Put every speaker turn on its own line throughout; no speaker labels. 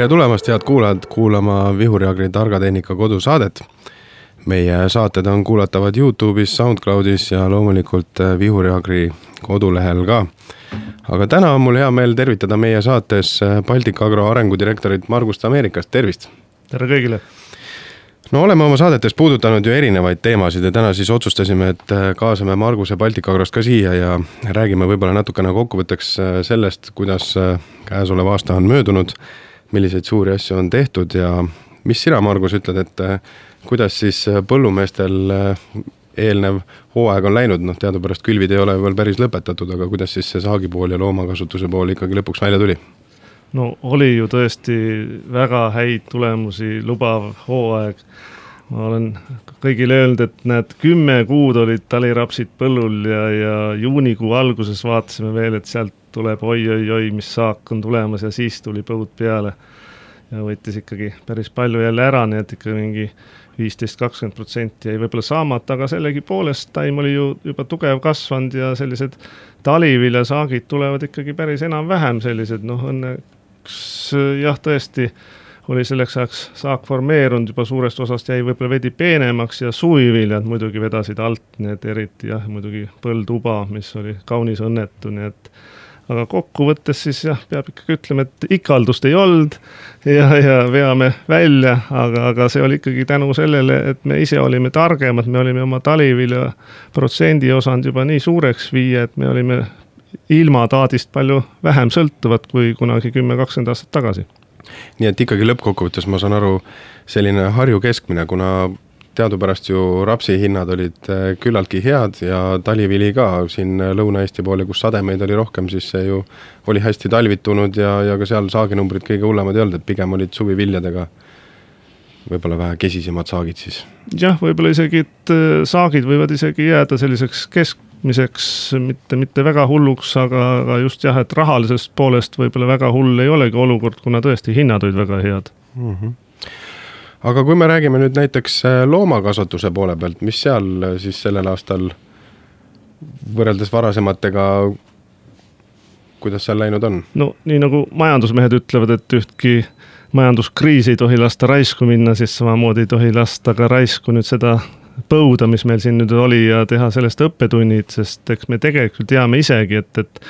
tere tulemast, head kuulajad, kuulama Vihuri Agri targa tehnika kodusaadet. meie saated on kuulatavad Youtube'is, SoundCloudis ja loomulikult äh, Vihuri Agri kodulehel ka. aga täna on mul hea meel tervitada meie saates äh, Baltic Agro arengudirektorit Margust Ameerikast, tervist.
tere kõigile
no oleme oma saadetes puudutanud ju erinevaid teemasid ja täna siis otsustasime, et äh, kaasame Marguse Baltic Agrost ka siia ja räägime võib-olla natukene kokkuvõtteks sellest, kuidas käesolev aasta on möödunud milliseid suuri asju on tehtud ja mis sina, Margus, ütled, et äh, kuidas siis äh, põllumeestel äh, eelnev hooaeg on läinud, noh teadupärast külvid ei ole veel päris lõpetatud, aga kuidas siis see saagipool ja loomakasutuse pool ikkagi lõpuks välja tuli?
no oli ju tõesti väga häid tulemusi lubav hooaeg. ma olen kõigile öelnud, et näed, kümme kuud olid talirapsid põllul ja, ja juunikuu alguses vaatasime veel, et sealt tuleb oi-oi-oi, mis saak on tulemas ja siis tuli põud peale. ja võttis ikkagi päris palju jälle ära, nii et ikka mingi viisteist, kakskümmend protsenti jäi võib-olla saamata, aga sellegipoolest taim oli ju juba tugev kasvanud ja sellised taliviljasaagid tulevad ikkagi päris enam-vähem sellised, noh õnneks jah, tõesti oli selleks ajaks saak formeerunud, juba suurest osast jäi võib-olla veidi peenemaks ja suviviljad muidugi vedasid alt, need eriti jah, muidugi põlduba, mis oli kaunis õnnetu, nii et aga kokkuvõttes siis jah, peab ikkagi ütlema, et ikaldust ei olnud ja, ja veame välja, aga, aga see oli ikkagi tänu sellele, et me ise olime targemad, me olime oma talivilja protsendi osanud juba nii suureks viia, et me olime ilma taadist palju vähem sõltuvad kui kunagi kümme, kakskümmend aastat tagasi.
nii et ikkagi lõppkokkuvõttes ma saan aru, selline Harju keskmine, kuna teadupärast ju rapsi hinnad olid äh, küllaltki head ja talivili ka siin Lõuna-Eesti pool ja kus sademeid oli rohkem, siis see ju oli hästi talvitunud ja, ja ka seal saaginumbrid kõige hullemad ei olnud, et pigem olid suviviljadega võib-olla vähe kesisemad saagid siis.
jah, võib-olla isegi, et äh, saagid võivad isegi jääda selliseks keskmiseks, mitte, mitte väga hulluks, aga, aga just jah, et rahalisest poolest võib-olla väga hull ei olegi olukord, kuna tõesti hinnad olid väga head mm. -hmm
aga kui me räägime nüüd näiteks äh, loomakasvatuse poole pealt, mis seal äh, siis sellel aastal võrreldes varasematega, kuidas seal läinud on?
no nii nagu majandusmehed ütlevad, et ühtki majanduskriisi ei tohi lasta raisku minna, siis samamoodi ei tohi lasta ka raisku nüüd seda põuda, mis meil siin nüüd oli ja teha sellest õppetunnid, sest eks me tegelikult teame isegi, et, et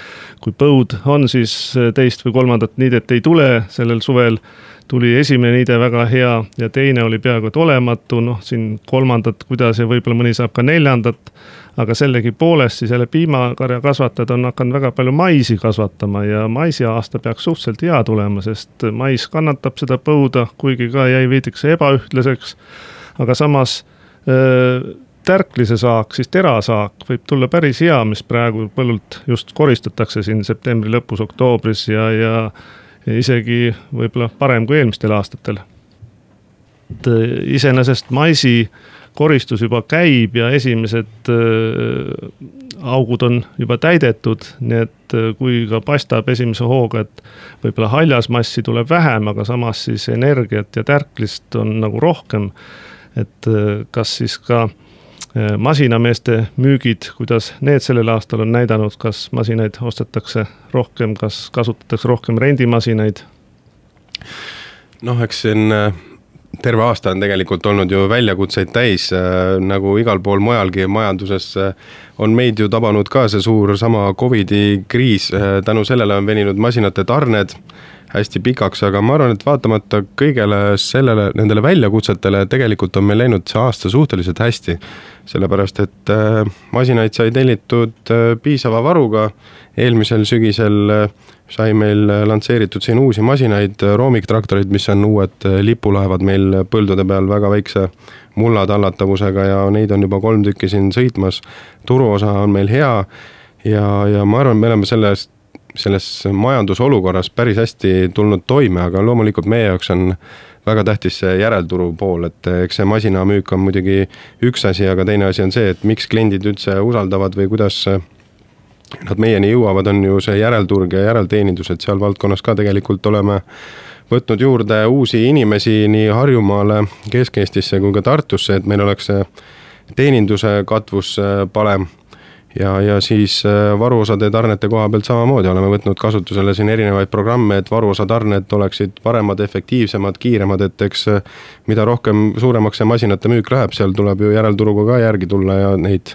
kui põud on, siis teist või kolmandat niidet ei tule sellel suvel tuli esimene niide väga hea ja teine oli peaaegu et olematu, noh siin kolmandat, kuidas ja võib-olla mõni saab ka neljandat. aga sellegipoolest siis jälle piimakarja kasvatajad on hakanud väga palju maisi kasvatama ja maisi aasta peaks suhteliselt hea tulema, sest mais kannatab seda põuda, kuigi ka jäi veidikese ebaühtlaseks. aga samas öö, tärklise saak, siis terasaak võib tulla päris hea, mis praegu põllult just koristatakse siin septembri lõpus, oktoobris ja, ja isegi võib-olla parem kui eelmistel aastatel. et äh, iseenesest maisi koristus juba käib ja esimesed äh, augud on juba täidetud, nii et äh, kui ka paistab esimese hooga, et võib-olla haljasmassi tuleb vähem, aga samas siis energiat ja tärklist on nagu rohkem. et kas siis ka Äh, masinameeste müügid, kuidas need sellel aastal on näidanud, kas masinaid ostetakse rohkem, kas kasutatakse rohkem rendimasinaid?
noh, eks siin äh, terve aasta on tegelikult olnud ju väljakutseid täis, äh, nagu igal pool mujalgi majanduses on meid ju tabanud ka see suur sama Covidi kriis, tänu sellele on veninud masinate tarned hästi pikaks, aga ma arvan, et vaatamata kõigele sellele, nendele väljakutsetele, tegelikult on meil läinud see aasta suhteliselt hästi. sellepärast, et äh, masinaid sai tellitud äh, piisava varuga, eelmisel sügisel äh, sai meil lansseeritud siin uusi masinaid, roomiktraktorid, mis on uued lipulaevad meil põldude peal väga väikse mulla tallatavusega ja neid on juba kolm tükki siin sõitmas. turuosa on meil hea ja, ja ma arvan, me oleme sellest selles majandusolukorras päris hästi tulnud toime, aga loomulikult meie jaoks on väga tähtis see järelturu pool, et eks see masinamüük on muidugi üks asi, aga teine asi on see, et miks kliendid üldse usaldavad või kuidas nad meieni jõuavad, on ju see järelturg ja järelteenindus, et seal valdkonnas ka tegelikult oleme võtnud juurde uusi inimesi nii Harjumaale, Kesk-Eestisse kui ka Tartusse, et meil oleks see teeninduse katvus parem ja, ja siis äh, varuosade tarnete koha pealt samamoodi oleme võtnud kasutusele siin erinevaid programme, et varuosatarned oleksid paremad, efektiivsemad, kiiremad, et eks äh, mida rohkem suuremaks see masinate müük läheb, seal tuleb ju järelturuga ka järgi tulla ja neid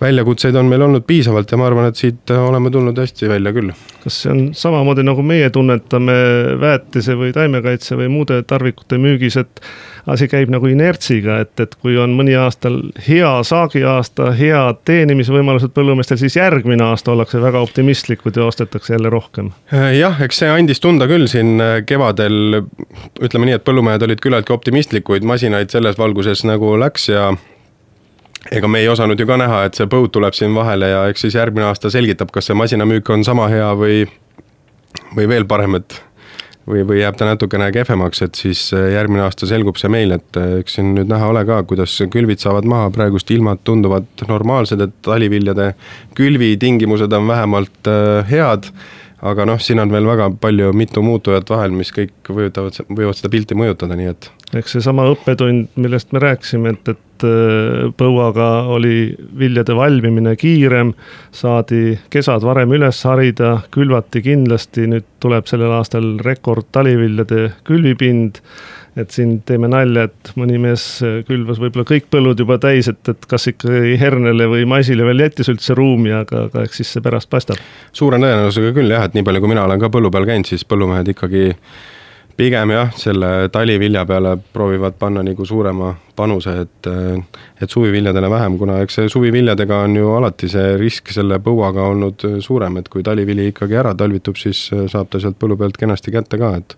väljakutseid on meil olnud piisavalt ja ma arvan, et siit oleme tulnud hästi välja küll.
kas see on samamoodi nagu meie tunnetame väetise või taimekaitse või muude tarvikute müügis, et asi käib nagu inertsiga, et, et kui on mõni aastal hea saagiaasta, head teenimisvõimalused põllumeestel, siis järgmine aasta ollakse väga optimistlikud ja ostetakse jälle rohkem.
jah, eks see andis tunda küll siin kevadel, ütleme nii, et põllumehed olid küllaltki optimistlikud, masinaid selles valguses nagu läks ja ega me ei osanud ju ka näha, et see põud tuleb siin vahele ja eks siis järgmine aasta selgitab, kas see masinamüük on sama hea või, või veel parem, et või, või jääb ta natukene kehvemaks, et siis äh, järgmine aasta selgub see meil, et äh, eks siin nüüd näha ole ka, kuidas külvid saavad maha, praegust ilmad tunduvad normaalsed, et taliviljade külvitingimused on vähemalt äh, head aga noh, siin on veel väga palju, mitu muutujat vahel, mis kõik võivad, võivad seda pilti mõjutada, nii et.
eks seesama õppetund, millest me rääkisime, et, et äh, põuaga oli viljade valmimine kiirem, saadi kesad varem üles harida, külvati kindlasti, nüüd tuleb sellel aastal rekord taliviljade külvipind et siin teeme nalja, et mõni mees külvas võib-olla kõik põllud juba täis, et, et kas ikkagi hernele või maisile veel jättis üldse ruumi, aga, aga eks siis see pärast paistab.
suure tõenäosusega küll jah, et nii palju, kui mina olen ka põllu peal käinud, siis põllumehed ikkagi pigem jah, selle talivilja peale proovivad panna nagu suurema panuse, et, et suviviljadele vähem, kuna eks see suviviljadega on ju alati see risk selle põuaga olnud suurem, et kui talivili ikkagi ära talvitub, siis saab ta sealt põllu pealt kenasti kätte ka, et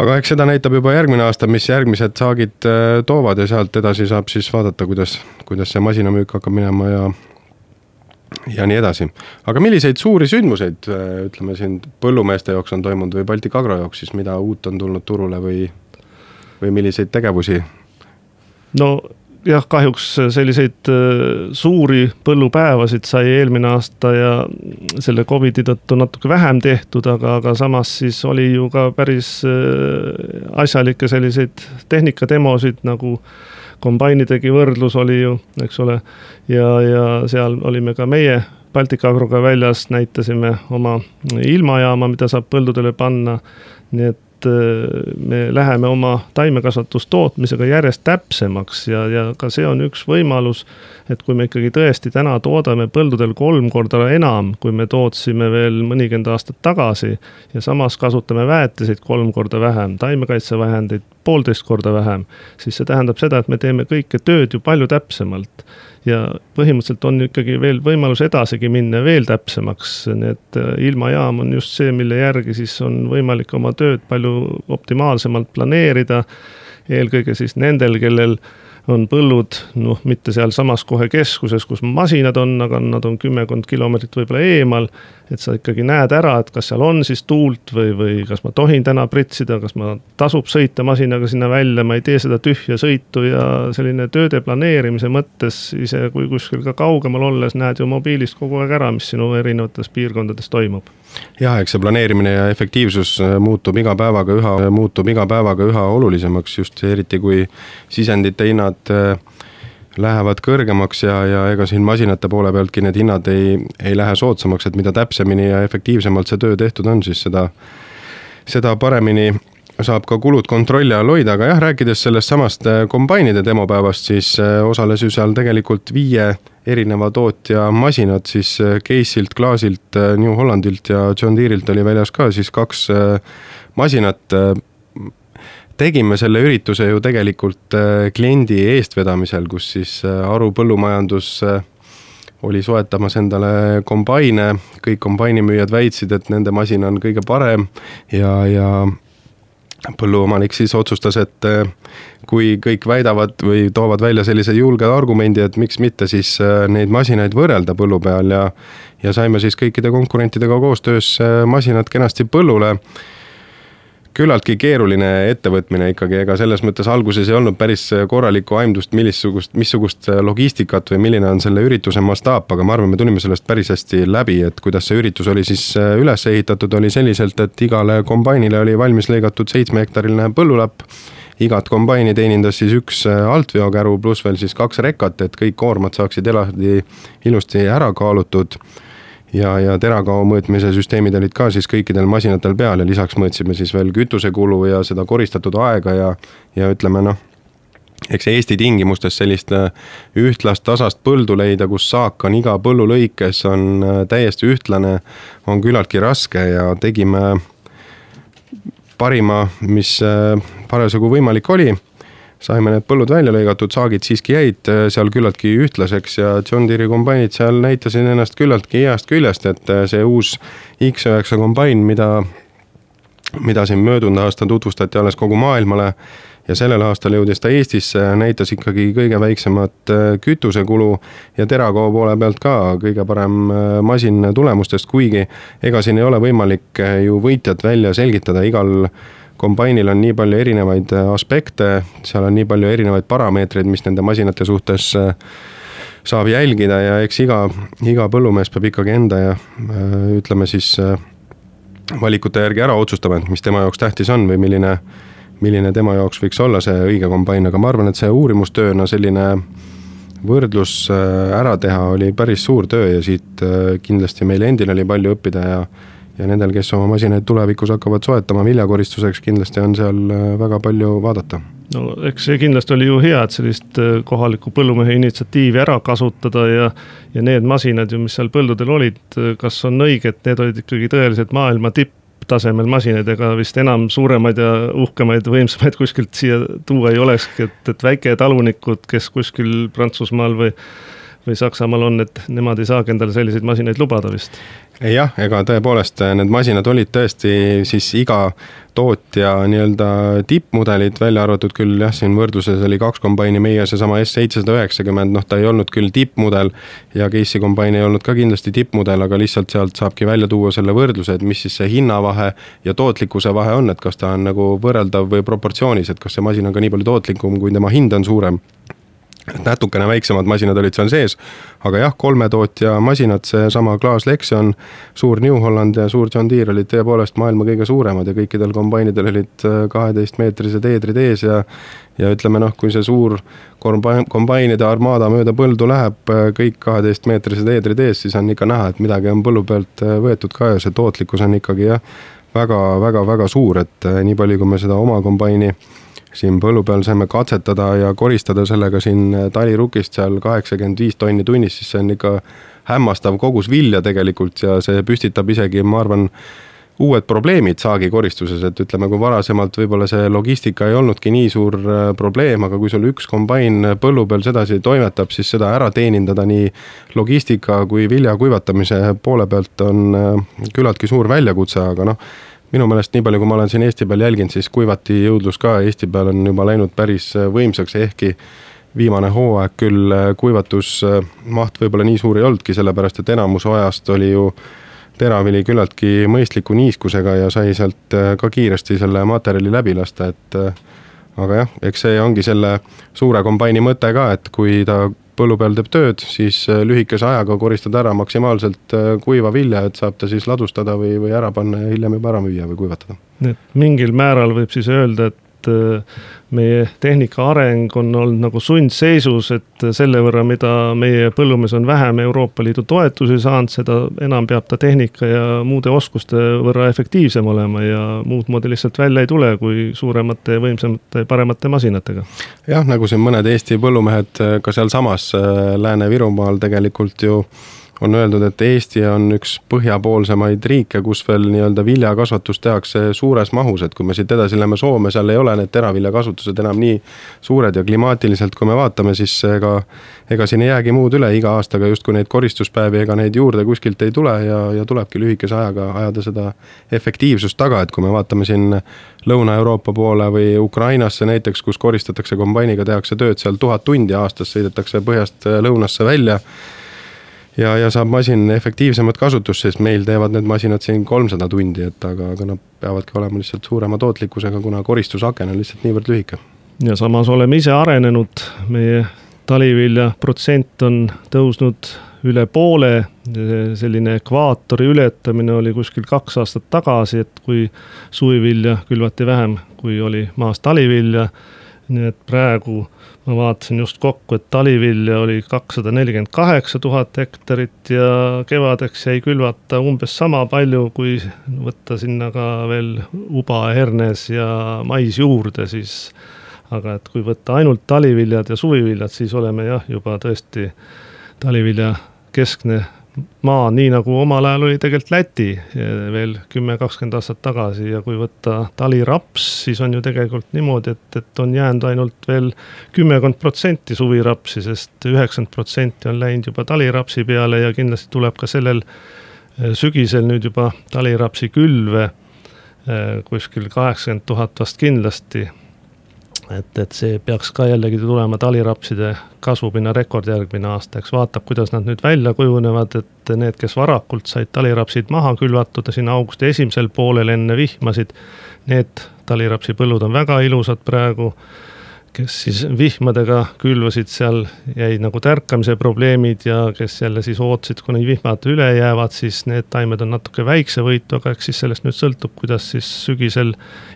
aga eks seda näitab juba järgmine aasta, mis järgmised saagid äh, toovad ja sealt edasi saab siis vaadata, kuidas, kuidas see masinamüük hakkab minema ja ja nii edasi. aga milliseid suuri sündmuseid, äh, ütleme siin põllumeeste jaoks on toimunud või Baltic Agro jaoks siis, mida uut on tulnud turule või, või milliseid tegevusi?
no jah, kahjuks selliseid äh, suuri põllupäevasid sai eelmine aasta ja selle Covidi tõttu natuke vähem tehtud, aga, aga samas siis oli ju ka päris äh, asjalikke selliseid tehnikademosid nagu kombainidegi võrdlus oli ju, eks ole. ja, ja seal olime ka meie Baltic Agroga väljas, näitasime oma ilmajaama, mida saab põldudele panna. nii et et äh, me läheme oma taimekasvatustootmisega järjest täpsemaks ja, ja ka see on üks võimalus, et kui me ikkagi tõesti täna toodame põldudel kolm korda enam, kui me tootsime veel mõnikümmend aastat tagasi ja samas kasutame väetiseid kolm korda vähem, taimekaitsevahendeid poolteist korda vähem, siis see tähendab seda, et me teeme kõike tööd ju palju täpsemalt ja põhimõtteliselt on ikkagi veel võimalus edasigi minna veel täpsemaks, nii et äh, ilmajaam on just see, mille järgi siis on võimalik oma tööd palju optimaalsemalt planeerida. eelkõige siis nendel, kellel on põllud noh, mitte sealsamas kohe keskuses, kus masinad on, aga nad on kümmekond kilomeetrit võib-olla eemal. et sa ikkagi näed ära, et kas seal on siis tuult või, või kas ma tohin täna pritsida, kas ma tasub sõita masinaga sinna välja, ma ei tee seda tühja sõitu ja selline tööde planeerimise mõttes, ise kui kuskil ka kaugemal olles näed ju mobiilist kogu aeg ära, mis sinu erinevates piirkondades toimub
jah, eks see planeerimine ja efektiivsus äh, muutub iga päevaga üha, muutub iga päevaga üha olulisemaks, just eriti kui sisendite hinnad äh, lähevad kõrgemaks ja, ja ega siin masinate poole pealtki need hinnad ei, ei lähe soodsamaks, et mida täpsemini ja efektiivsemalt see töö tehtud on, siis seda, seda paremini saab ka kulud kontrolli all hoida, aga jah, rääkides sellest samast äh, kombainide demopäevast, siis osales ju seal tegelikult viie erineva tootja masinad siis äh, Caseilt, Klaasilt, äh, New Hollandilt ja John Deere'ilt oli väljas ka siis kaks äh, masinat. Tegime selle ürituse ju tegelikult kliendi eestvedamisel, kus siis Aru Põllumajandus oli soetamas endale kombaine, kõik kombainimüüjad väitsid, et nende masin on kõige parem ja, ja põlluomanik siis otsustas, et kui kõik väidavad või toovad välja sellise julge argumendi, et miks mitte siis neid masinaid võrrelda põllu peal ja ja saime siis kõikide konkurentidega koostöös masinad kenasti põllule küllaltki keeruline ettevõtmine ikkagi, ega selles mõttes alguses ei olnud päris korralikku aimdust, millissugust, missugust logistikat või milline on selle ürituse mastaap, aga ma arvan, me tulime sellest päris hästi läbi, et kuidas see üritus oli siis äh, üles ehitatud, oli selliselt, et igale kombainile oli valmis lõigatud seitsme hektariline põllulapp igat kombaini teenindas siis üks altveokäru pluss veel siis kaks rekat, et kõik koormad saaksid eraldi ilusti ära kaalutud ja, ja terakao mõõtmise süsteemid olid ka siis kõikidel masinatel peal ja lisaks mõõtsime siis veel kütusekulu ja seda koristatud aega ja, ja ütleme noh, eks Eesti tingimustes sellist äh, ühtlast tasast põldu leida, kus saak on iga põllu lõikes, on äh, täiesti ühtlane, on küllaltki raske ja tegime parima, mis äh, parasjagu võimalik oli saime need põllud välja lõigatud, saagid siiski jäid äh, seal küllaltki ühtlaseks ja John Deere'i kombainid seal näitasid ennast küllaltki heast küljest, et äh, see uus X9 kombain, mida, mida siin möödunud aastal tutvustati alles kogu maailmale ja sellel aastal jõudis ta Eestisse, näitas ikkagi kõige väiksemat äh, kütusekulu ja terakao poole pealt ka kõige parem masin tulemustest, kuigi ega siin ei ole võimalik ju võitjat välja selgitada, igal kombainil on nii palju erinevaid äh, aspekte, seal on nii palju erinevaid parameetreid, mis nende masinate suhtes äh, saab jälgida ja eks iga, iga põllumees peab ikkagi enda ja äh, ütleme siis valikute järgi ära otsustama, et mis tema jaoks tähtis on või milline, milline tema jaoks võiks olla see õige kombain, aga ma arvan, et see uurimustööna selline võrdlus ära teha oli päris suur töö ja siit kindlasti meil endil oli palju õppida ja ja nendel, kes oma masinaid tulevikus hakkavad soetama viljakoristuseks, kindlasti on seal äh, väga palju vaadata.
no eks see kindlasti oli ju hea, et sellist äh, kohaliku põllumehe initsiatiivi ära kasutada ja ja need masinad ju, mis seal põldudel olid, äh, kas on õige, et need olid ikkagi tõeliselt maailma tipptasemel masinad, ega vist enam suuremaid ja uhkemaid, võimsamaid kuskilt siia tuua ei olekski, et, et väiketalunikud, kes kuskil Prantsusmaal või või Saksamaal on, et nemad ei saagi endale selliseid masinaid lubada vist?
Jah, ega tõepoolest need masinad olid tõesti siis iga tootja nii-öelda tippmudelid, välja arvatud küll jah, siin võrdluses oli kaks kombaini, meie seesama S seitsesada üheksakümmend, noh, ta ei olnud küll tippmudel ja Case'i kombain ei olnud ka kindlasti tippmudel, aga lihtsalt sealt saabki välja tuua selle võrdluse, et mis siis see hinnavahe ja tootlikkuse vahe on, et kas ta on nagu võrreldav või proportsioonis, et kas see masin on ka nii palju tootlikum, kui tema hind on suurem et natukene väiksemad masinad olid seal sees, aga jah, kolme tootja masinad, seesama Klaas Lexion, suur New Holland ja suur John Deere olid tõepoolest maailma kõige suuremad ja kõikidel kombainidel olid äh, kaheteistmeetrised eedrid ees ja ja ütleme noh, kui see suur kombain, kombainide armaada mööda põldu läheb, äh, kõik kaheteistmeetrised eedrid ees, siis on ikka näha, et midagi on põllu pealt äh, võetud ka ja see tootlikkus on ikkagi jah, väga-väga-väga suur, et nii palju, kui me seda oma kombaini siin põllu peal saime katsetada ja koristada sellega siin talirukist seal kaheksakümmend viis tonni tunnis, siis see on ikka hämmastav kogus vilja tegelikult ja see püstitab isegi, ma arvan, uued probleemid saagikoristuses, et ütleme, kui varasemalt võib-olla see logistika ei olnudki nii suur äh, probleem, aga kui sul üks kombain põllu peal sedasi toimetab, siis seda ära teenindada nii logistika kui vilja kuivatamise poole pealt on äh, küllaltki suur väljakutse, aga noh minu meelest nii palju, kui ma olen siin Eesti peal jälginud, siis kuivati jõudlus ka Eesti peal on juba läinud päris äh, võimsaks, ehkki viimane hooaeg küll äh, kuivatusmaht võib-olla nii suur ei olnudki, sellepärast et enamus ajast oli ju teravili küllaltki mõistliku niiskusega ja sai sealt äh, ka kiiresti selle materjali läbi lasta, et aga jah, eks see ongi selle suure kombaini mõte ka, et kui ta põllu peal teeb tööd, siis äh, lühikese ajaga koristada ära maksimaalselt äh, kuiva vilja, et saab ta siis ladustada või, või ära panna ja hiljem juba ära müüa või kuivatada.
nii et mingil määral võib siis öelda, et et äh, meie tehnika areng on olnud nagu sundseisus, et selle võrra, mida meie põllumees on vähem Euroopa Liidu toetusi saanud, seda enam peab ta tehnika ja muude oskuste võrra efektiivsem olema ja muud moodi lihtsalt välja ei tule, kui suuremate, võimsamate, paremate masinatega.
jah, nagu siin mõned Eesti põllumehed ka sealsamas äh, Lääne-Virumaal tegelikult ju on öeldud, et Eesti on üks põhjapoolsemaid riike, kus veel nii-öelda viljakasvatus tehakse suures mahus, et kui me siit edasi läheme Soome, seal ei ole need teraviljakasutused enam nii suured ja klimaatiliselt, kui me vaatame, siis ega ega siin ei jäägi muud üle, iga aastaga justkui neid koristuspäevi, ega neid juurde kuskilt ei tule ja, ja tulebki lühikese ajaga ajada seda efektiivsust taga, et kui me vaatame siin Lõuna-Euroopa poole või Ukrainasse näiteks, kus koristatakse kombainiga, tehakse tööd seal tuhat tundi aastas, sõidetakse põhjast lõunasse välja ja, ja saab masin efektiivsemat kasutust, sest meil teevad need masinad siin kolmsada tundi, et aga, aga nad peavadki olema lihtsalt suurema tootlikkusega, kuna koristusaken on lihtsalt niivõrd lühike.
ja samas oleme ise arenenud, meie talivilja protsent on tõusnud üle poole selline ekvaatori ületamine oli kuskil kaks aastat tagasi, et kui suvivilja külvati vähem, kui oli maas talivilja. Nii et praegu ma vaatasin just kokku, et talivilja oli kakssada nelikümmend kaheksa tuhat hektarit ja kevadeks jäi külvata umbes sama palju, kui võtta sinna ka veel uba, hernes ja mais juurde, siis. aga et kui võtta ainult taliviljad ja suviviljad, siis oleme jah, juba tõesti talivilja keskne maa, nii nagu omal ajal oli tegelikult Läti veel kümme, kakskümmend aastat tagasi. Ja kui võtta taliraps, siis on ju tegelikult niimoodi, et, et on jäänud ainult veel kümmekond protsenti suvirapsi sest üheksakümmend protsenti on läinud juba talirapsi peale ja kindlasti tuleb ka sellel eh, sügisel nüüd juba talirapsi külve eh, kuskil kaheksakümmend tuhat vast kindlasti et, et see peaks ka jällegi tulema talirapside kasvupinna rekord järgmine aasta, eks vaatab, kuidas nad nüüd välja kujunevad, et need, kes varakult said talirapsid maha külvatud siin augusti esimesel poolel enne vihmasid. Need talirapsipõllud on väga ilusad praegu kes siis vihmadega külvasid, seal jäid nagu tärkamise probleemid ja kes jälle siis ootasid, kuni vihmad üle jäävad, siis need taimed on natuke väiksevõitu, aga eks siis sellest nüüd sõltub, kuidas siis sügisel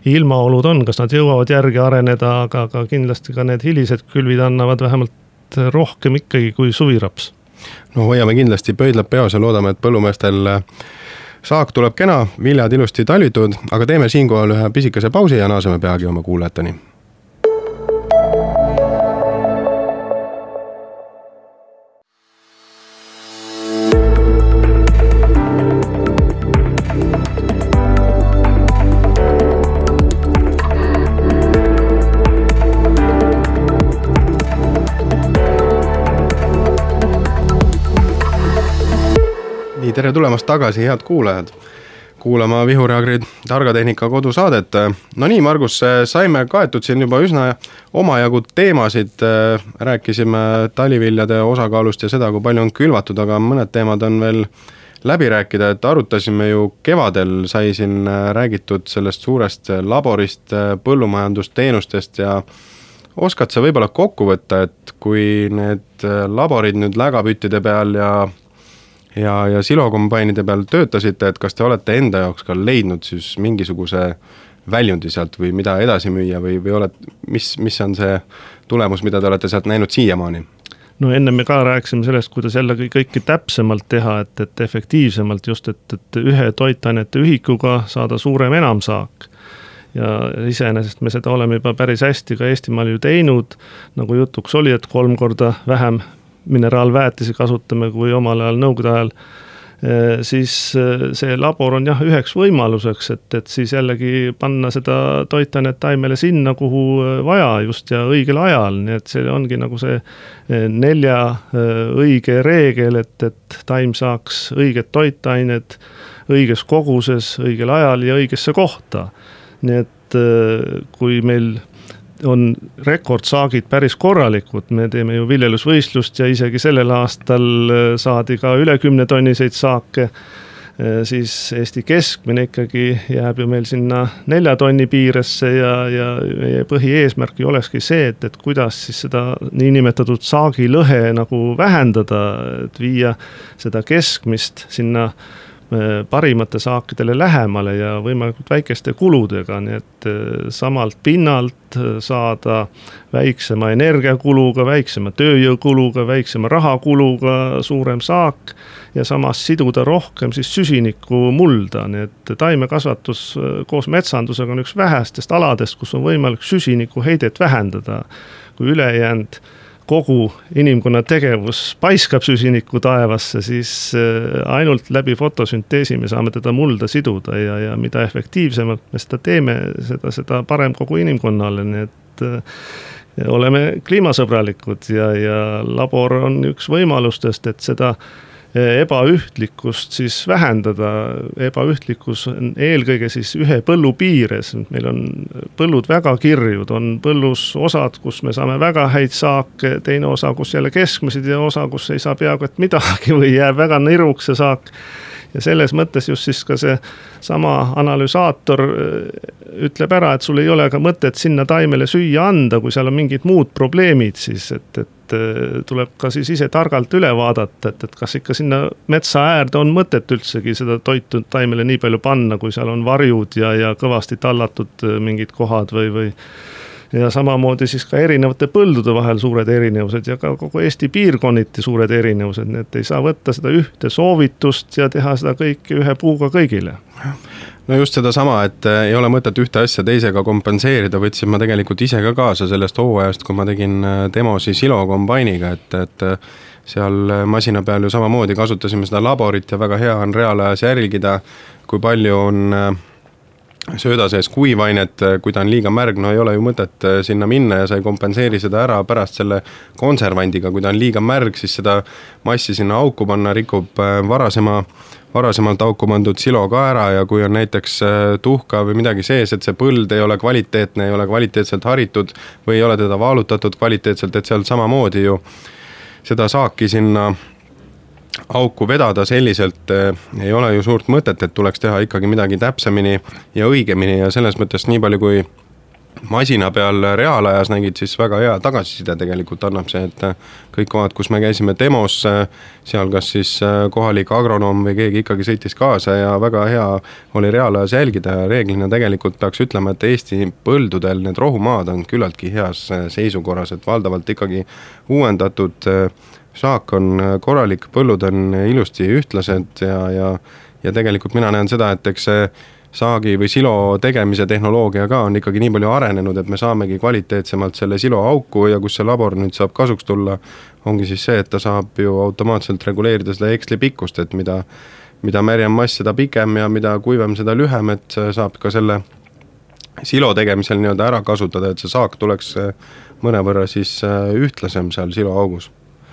ilmaolud on, kas nad jõuavad järgi areneda, aga, aga kindlasti ka need hilised külvid annavad vähemalt rohkem ikkagi kui suviraps.
no hoiame kindlasti pöidlad peos ja loodame, et põllumeestel saak tuleb kena, viljad ilusti talvitud, aga teeme siinkohal ühe pisikese pausi ja naaseme peagi oma kuulajateni tere tulemast tagasi, head kuulajad. kuulama Vihur ja Agri targa tehnika kodusaadet. no nii, Margus, saime kaetud siin juba üsna omajagu teemasid. rääkisime taliviljade osakaalust ja seda, kui palju on külvatud, aga mõned teemad on veel läbi rääkida, et arutasime ju kevadel, sai siin räägitud sellest suurest laborist, põllumajandusteenustest ja oskad sa võib-olla kokku võtta, et kui need laborid nüüd lägapüttide peal ja ja, ja silokombainide peal töötasite, et kas te olete enda jaoks ka leidnud siis mingisuguse väljundi sealt või mida edasi müüa või, või oled, mis, mis on see tulemus, mida te olete sealt näinud siiamaani?
no enne me ka rääkisime sellest, kuidas jällegi kõike täpsemalt teha, et, et efektiivsemalt just, et, et ühe toitainete ühikuga saada suurem enamsaak ja iseenesest me seda oleme juba päris hästi ka Eestimaal ju teinud, nagu jutuks oli, et kolm korda vähem mineraalväetisi kasutame kui omal ajal nõukogude ajal eh, siis eh, see labor on jah, üheks võimaluseks, et, et siis jällegi panna seda toitainet taimele sinna, kuhu eh, vaja just ja õigel ajal, nii et see ongi nagu see nelja õige reegel, et, et taim saaks õiged toitained õiges koguses, õigel ajal ja õigesse kohta. nii et kui meil on rekordsaagid päris korralikud, me teeme ju viljelusvõistlust ja isegi sellel aastal äh, saadi ka üle kümnetonniseid saake. Äh, siis Eesti keskmine ikkagi jääb ju meil sinna nelja tonni piiresse ja, ja meie põhieesmärk ju olekski see, et, et kuidas siis seda niinimetatud saagilõhe nagu vähendada, et viia seda keskmist sinna parimate saakidele lähemale ja võimalikult väikeste kuludega, nii et äh, samalt pinnalt äh, saada väiksema energiakuluga, väiksema tööjõukuluga, väiksema rahakuluga suurem saak. ja samas siduda rohkem siis süsinikku mulda, nii et taimekasvatus koos metsandusega on üks vähestest aladest, kus on võimalik süsinikuheidet vähendada. kui ülejäänud kogu inimkonna tegevus paiskab süsinikku taevasse, siis äh, ainult läbi fotosünteesi me saame teda mulda siduda ja, ja mida efektiivsemalt me seda teeme, seda, seda parem kogu inimkonnale, nii et äh, oleme kliimasõbralikud ja, ja labor on üks võimalustest, et seda ebaühtlikkust siis vähendada. ebaühtlikkus on eelkõige siis ühe põllu piires, meil on põllud väga kirjud, on põllus osad, kus me saame väga häid saake, teine osa, kus jälle keskmised ja osa, kus ei saa peaaegu et midagi või jääb väga niruks see saak. Ja selles mõttes just siis ka seesama analüsaator äh, ütleb ära, et sul ei ole ka mõtet sinna taimele süüa anda, kui seal on mingid muud probleemid siis, et, et tuleb ka siis ise targalt üle vaadata, et, et kas ikka sinna metsa äärde on mõtet üldsegi seda toitu taimele nii palju panna, kui seal on varjud ja, ja kõvasti tallatud mingid kohad või, või ja samamoodi siis ka erinevate põldude vahel suured erinevused ja ka kogu Eesti piirkonniti suured erinevused, nii et ei saa võtta seda ühte soovitust ja teha seda kõike ühe puuga kõigile.
No just sedasama, et äh, ei ole mõtet ühte asja teisega kompenseerida, võtsin ma tegelikult ise ka kaasa sellest hooajast, kui ma tegin äh, demosi Silo kombainiga, et, et äh, seal masina peal ju samamoodi kasutasime seda laborit ja väga hea on reaalajas jälgida, kui palju on äh, sööda sees kuivainet, kui ta on liiga märg, no ei ole ju mõtet äh, sinna minna ja sa ei kompenseeri seda ära pärast selle konservandiga, kui ta on liiga märg, siis seda massi sinna auku panna rikub äh, varasema varasemalt auku pandud silo ka ära ja kui on näiteks äh, tuhka või midagi sees, et see põld ei ole kvaliteetne, ei ole kvaliteetselt haritud või ei ole teda vaalutatud kvaliteetselt, et seal samamoodi ju seda saaki sinna auku vedada selliselt eh, ei ole ju suurt mõtet, et tuleks teha ikkagi midagi täpsemini ja õigemini ja selles mõttes nii palju, kui masina peal reaalajas nägid, siis väga hea tagasiside tegelikult annab see, et eh, kõik kohad, kus me käisime demos, eh, seal kas siis kohalik agronoom või keegi ikkagi sõitis kaasa ja väga hea oli reaalajas jälgida ja reeglina tegelikult peaks ütlema, et Eesti põldudel need rohumaad on küllaltki heas seisukorras, et valdavalt ikkagi uuendatud saak on äh, korralik, põllud on ilusti ühtlased ja, ja ja tegelikult mina näen seda, et eks see saagi või silo tegemise tehnoloogia ka on ikkagi nii palju arenenud, et me saamegi kvaliteetsemalt selle silo auku ja kus see labor nüüd saab kasuks tulla, ongi siis see, et ta saab ju automaatselt reguleerida seda eksli pikkust, et mida mida märjam mass, seda pikem ja mida kuivem, seda lühem, et saab ka selle silo tegemisel nii-öelda ära kasutada, et see saak tuleks mõnevõrra siis äh, ühtlasem seal siloaugus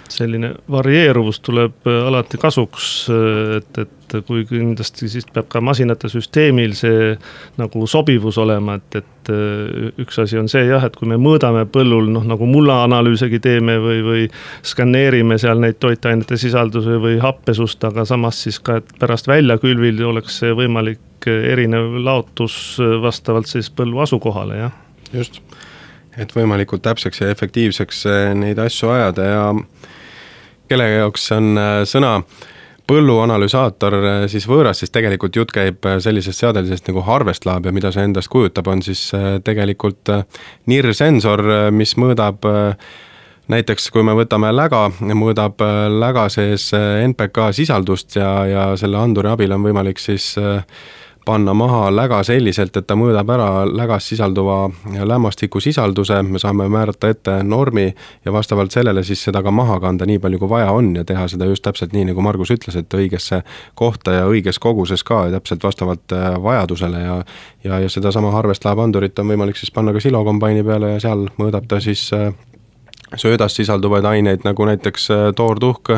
selline varieeruvus tuleb äh, alati kasuks, äh, et, et kui kindlasti siis peab ka masinate süsteemil see nagu sobivus olema, et, et äh, üks asi on see jah, et kui me mõõdame põllul noh, nagu mullaanalüüsegi teeme või, või skaneerime seal neid toitainete sisalduse või happesust, aga samas siis ka, et pärast väljakülvil oleks see võimalik erinev laotus vastavalt siis põllu asukohale, jah.
just, et võimalikult täpseks ja efektiivseks neid asju ajada ja kelle jaoks on äh, sõna põlluanalüsaator äh, siis võõras, siis tegelikult jutt käib äh, sellisest seadelisest nagu Harvest Lab ja mida see endast kujutab, on siis tegelikult NIR-sensor, mis mõõdab näiteks kui me võtame läga, mõõdab läga sees NPK sisaldust ja, ja selle anduri abil on võimalik siis äh, panna maha läga selliselt, et ta mõõdab ära lägas sisalduva lämmastiku sisalduse, me saame määrata ette normi ja vastavalt sellele siis seda ka maha kanda nii palju, kui vaja on ja teha seda just täpselt nii, nagu Margus ütles, et õigesse kohta ja õiges koguses ka ja täpselt vastavalt äh, vajadusele ja ja, ja sedasama Harvest Lab andurit on võimalik siis panna ka silokombaini peale ja seal mõõdab ta siis äh, söödas sisalduvaid aineid, nagu näiteks äh, toortuhk,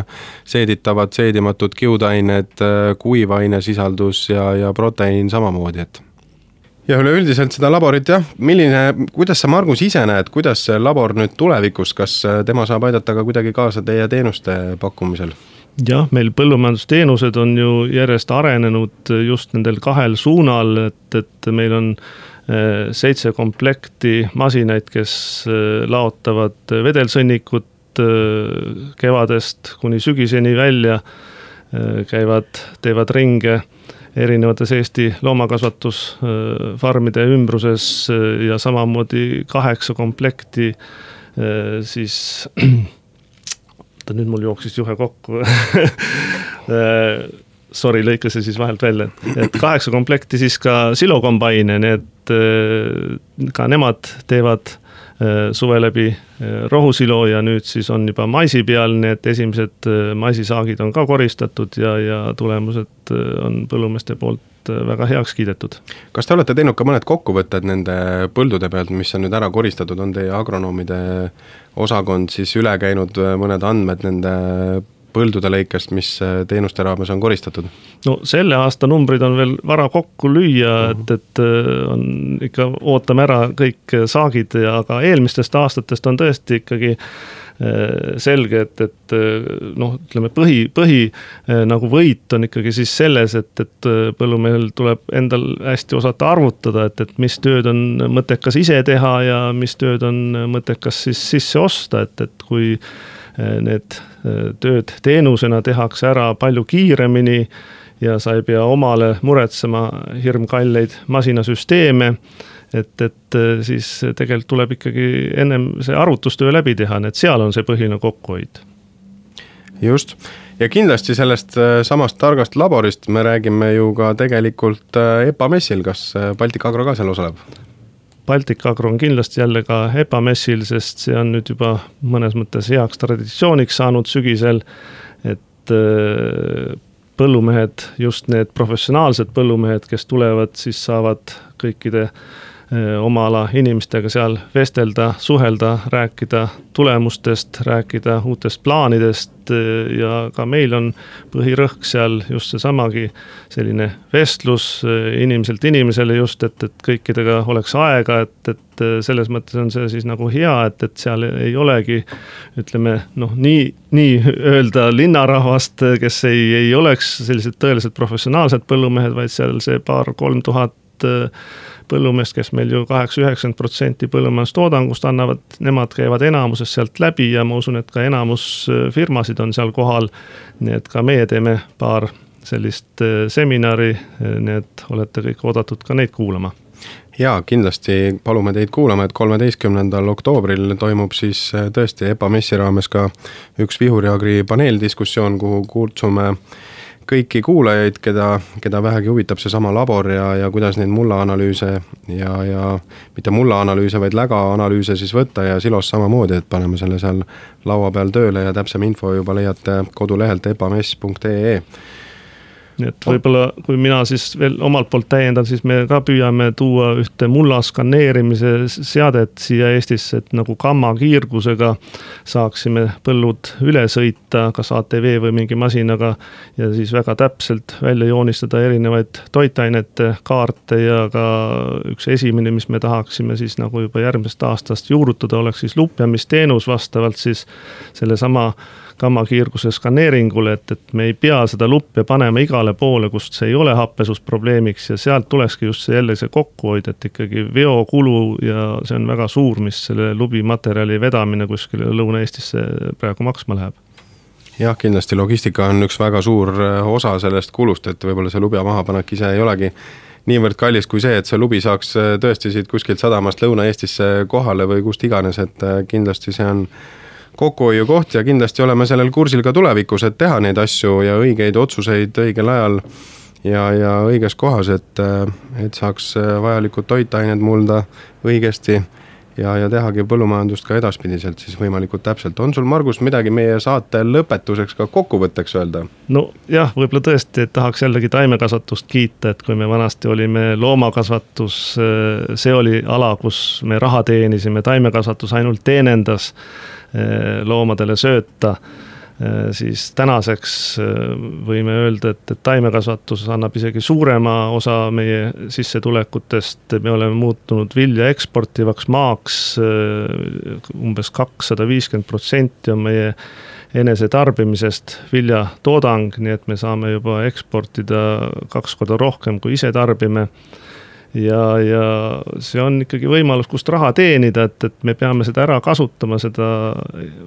seeditavad, seedimatud kiudained, äh, kuivainesisaldus ja, ja proteiin samamoodi, et ja üleüldiselt seda laborit jah, milline, kuidas sa, Margus, ise näed, kuidas see labor nüüd tulevikus, kas äh, tema saab aidata ka kuidagi kaasa teie teenuste pakkumisel?
jah, meil põllumajandusteenused on ju järjest arenenud just nendel kahel suunal, et, et meil on seitse komplekti masinaid, kes äh, laotavad vedelsõnnikut äh, kevadest kuni sügiseni välja. käivad, teevad ringe erinevates Eesti loomakasvatusfarmide ümbruses ja samamoodi kaheksa komplekti siis oota nüüd mul jooksis juhe kokku sorry, lõika see siis vahelt välja, et kaheksa komplekti siis ka silokombaine, et äh, ka nemad teevad äh, suve läbi äh, rohusilo ja nüüd siis on juba maisi peal, nii et esimesed maisisaagid on ka koristatud ja, ja tulemused on põllumeeste poolt väga heaks kiidetud.
kas te olete teinud ka mõned kokkuvõtted nende põldude pealt, mis on nüüd ära koristatud, on teie agronoomide osakond siis üle käinud mõned andmed nende põldude lõikest, mis teenuste raames on koristatud?
no selle aasta numbrid on veel vara kokku lüüa mm, -hmm. et, et on ikka, ootame ära kõik saagid ja, aga eelmistest aastatest on tõesti ikkagi Äh, selge, et, et äh, noh, ütleme põhi, põhi äh, nagu võit on ikkagi siis selles, et, et põllumehel tuleb endal hästi osata arvutada, et, et mis tööd on mõttekas ise teha ja mis tööd on mõttekas siis sisse osta, et, et kui need tööd teenusena tehakse ära palju kiiremini ja sa ei pea omale muretsema hirmkalleid masinasüsteeme et, et äh, siis tegelikult tuleb ikkagi ennem see arvutustöö läbi teha, nii et seal on see põhiline kokkuhoid.
just, ja kindlasti sellest samast targast laborist me räägime ju ka tegelikult EPA messil, kas Baltic Agro ka seal osaleb?
Baltic Agro on kindlasti jälle ka EPA messil, sest see on nüüd juba mõnes mõttes heaks traditsiooniks saanud sügisel, et põllumehed, just need professionaalsed põllumehed, kes tulevad, siis saavad kõikide äh, oma ala inimestega seal vestelda, suhelda, rääkida tulemustest, rääkida uutest plaanidest ja ka meil on põhirõhk seal just seesamagi selline vestlus inimeselt inimesele just, et, et kõikidega oleks aega, et, et selles mõttes on see siis nagu hea, et, et seal ei olegi ütleme noh, nii, nii-öelda linnarahvast, kes ei, ei oleks sellised tõeliselt professionaalsed põllumehed, vaid seal see paar-kolm tuhat põllumeest, kes meil ju kaheksa, üheksakümmend protsenti põllumajandustoodangust annavad, nemad käivad enamuses sealt läbi ja ma usun, et ka enamus äh, firmasid on seal kohal. nii et ka meie teeme paar sellist äh, seminari, äh, nii et olete kõik oodatud ka neid kuulama
jaa, kindlasti palume teid kuulama, et kolmeteistkümnendal oktoobril toimub siis tõesti EPA messi raames ka üks Vihuri Agri paneeldiskussioon, kuhu kutsume äh, kõiki kuulajaid, keda, keda vähegi huvitab seesama labor ja, ja kuidas neid mullaanalüüse ja, ja mitte mullaanalüüse, vaid lägaanalüüse siis võtta ja silos samamoodi, et paneme selle seal laua peal tööle ja täpsem info juba leiate kodulehelt epamess.ee
nii et võib-olla, kui mina siis veel omalt poolt täiendan, siis me ka püüame tuua ühte mulla skaneerimise seadet siia Eestisse, et nagu gammakiirgusega saaksime põllud üle sõita, kas ATV või mingi masinaga. ja siis väga täpselt välja joonistada erinevaid toitainete kaarte ja ka üks esimene, mis me tahaksime siis nagu juba järgmisest aastast juurutada, oleks siis lupjamisteenus vastavalt siis sellesama gammakiirguse skaneeringule, et, et me ei pea seda luppe panema igale poole, kust see ei ole happesus probleemiks ja sealt tulekski just see jälle see kokkuhoid, et ikkagi veokulu ja see on väga suur, mis selle lubimaterjali vedamine kuskile Lõuna-Eestisse praegu maksma läheb.
Jah, kindlasti logistika on üks väga suur äh, osa sellest kulust, et võib-olla see lubja mahapanek ise ei olegi niivõrd kallis kui see, et see lubi saaks äh, tõesti siit kuskilt sadamast Lõuna-Eestisse kohale või kust iganes, et äh, kindlasti see on kokkuhoiukoht ja kindlasti oleme sellel kursil ka tulevikus, et teha neid asju ja õigeid otsuseid õigel ajal ja, ja õiges kohas, et, et saaks vajalikud toitained mulda õigesti ja, ja tehagi põllumajandust ka edaspidiselt siis võimalikult täpselt. on sul, Margus, midagi meie saate lõpetuseks ka kokkuvõtteks öelda?
nojah, võib-olla tõesti, tahaks jällegi taimekasvatust kiita, et kui me vanasti olime loomakasvatus, see oli ala, kus me raha teenisime, taimekasvatus ainult teenendas Eh, loomadele sööta siis tänaseks eh, võime öelda, et, et taimekasvatus annab isegi suurema osa meie sissetulekutest, me oleme muutunud vilja eksportivaks maaks umbes. umbes kakssada viiskümmend protsenti on meie enesetarbimisest viljatoodang, nii et me saame juba eksportida kaks korda rohkem, kui ise tarbime ja, ja see on ikkagi võimalus, kust raha teenida, et, et me peame seda ära kasutama, seda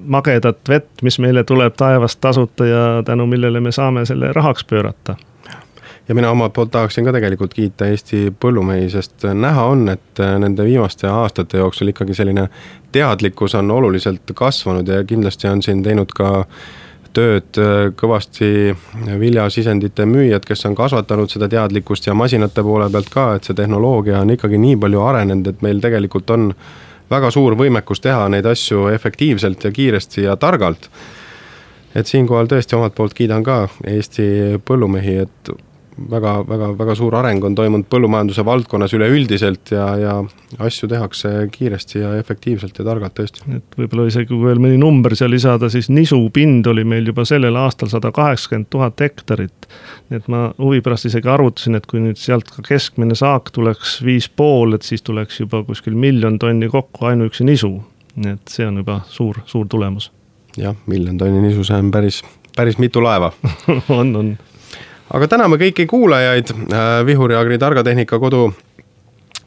magedat vett, mis meile tuleb taevast tasuta ja tänu millele me saame selle rahaks pöörata.
Ja mina omalt poolt tahaksin ka tegelikult kiita Eesti põllumehi, sest näha on, et nende viimaste aastate jooksul ikkagi selline teadlikkus on oluliselt kasvanud ja kindlasti on siin teinud ka äh, tööd äh, kõvasti viljasisendite müüjad, kes on kasvatanud seda teadlikkust ja masinate poole pealt ka, et see tehnoloogia on ikkagi nii palju arenenud, et meil tegelikult on väga suur võimekus teha neid asju efektiivselt ja kiiresti ja targalt. et siinkohal tõesti omalt poolt kiidan ka Eesti põllumehi, et väga-väga-väga suur areng on toimunud põllumajanduse valdkonnas üleüldiselt ja, ja asju tehakse kiiresti ja efektiivselt ja targalt tõesti.
et võib-olla isegi kui veel mõni number siia lisada, siis nisupind oli meil juba sellel aastal sada kaheksakümmend tuhat hektarit. et ma huvi pärast isegi arvutasin, et kui nüüd sealt ka keskmine saak tuleks viis pool, et siis tuleks juba kuskil miljon tonni kokku ainuüksi nisu. nii et see on juba suur, suur tulemus.
jah, miljon tonni nisu, see on päris, päris mitu laeva
on, on
aga täname kõiki kuulajaid äh, Vihuri Agri Targa Tehnika Kodu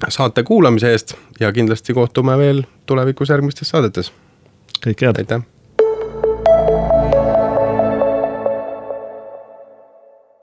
saate kuulamise eest ja kindlasti kohtume veel tulevikus järgmistes saadetes.
kõike head.
aitäh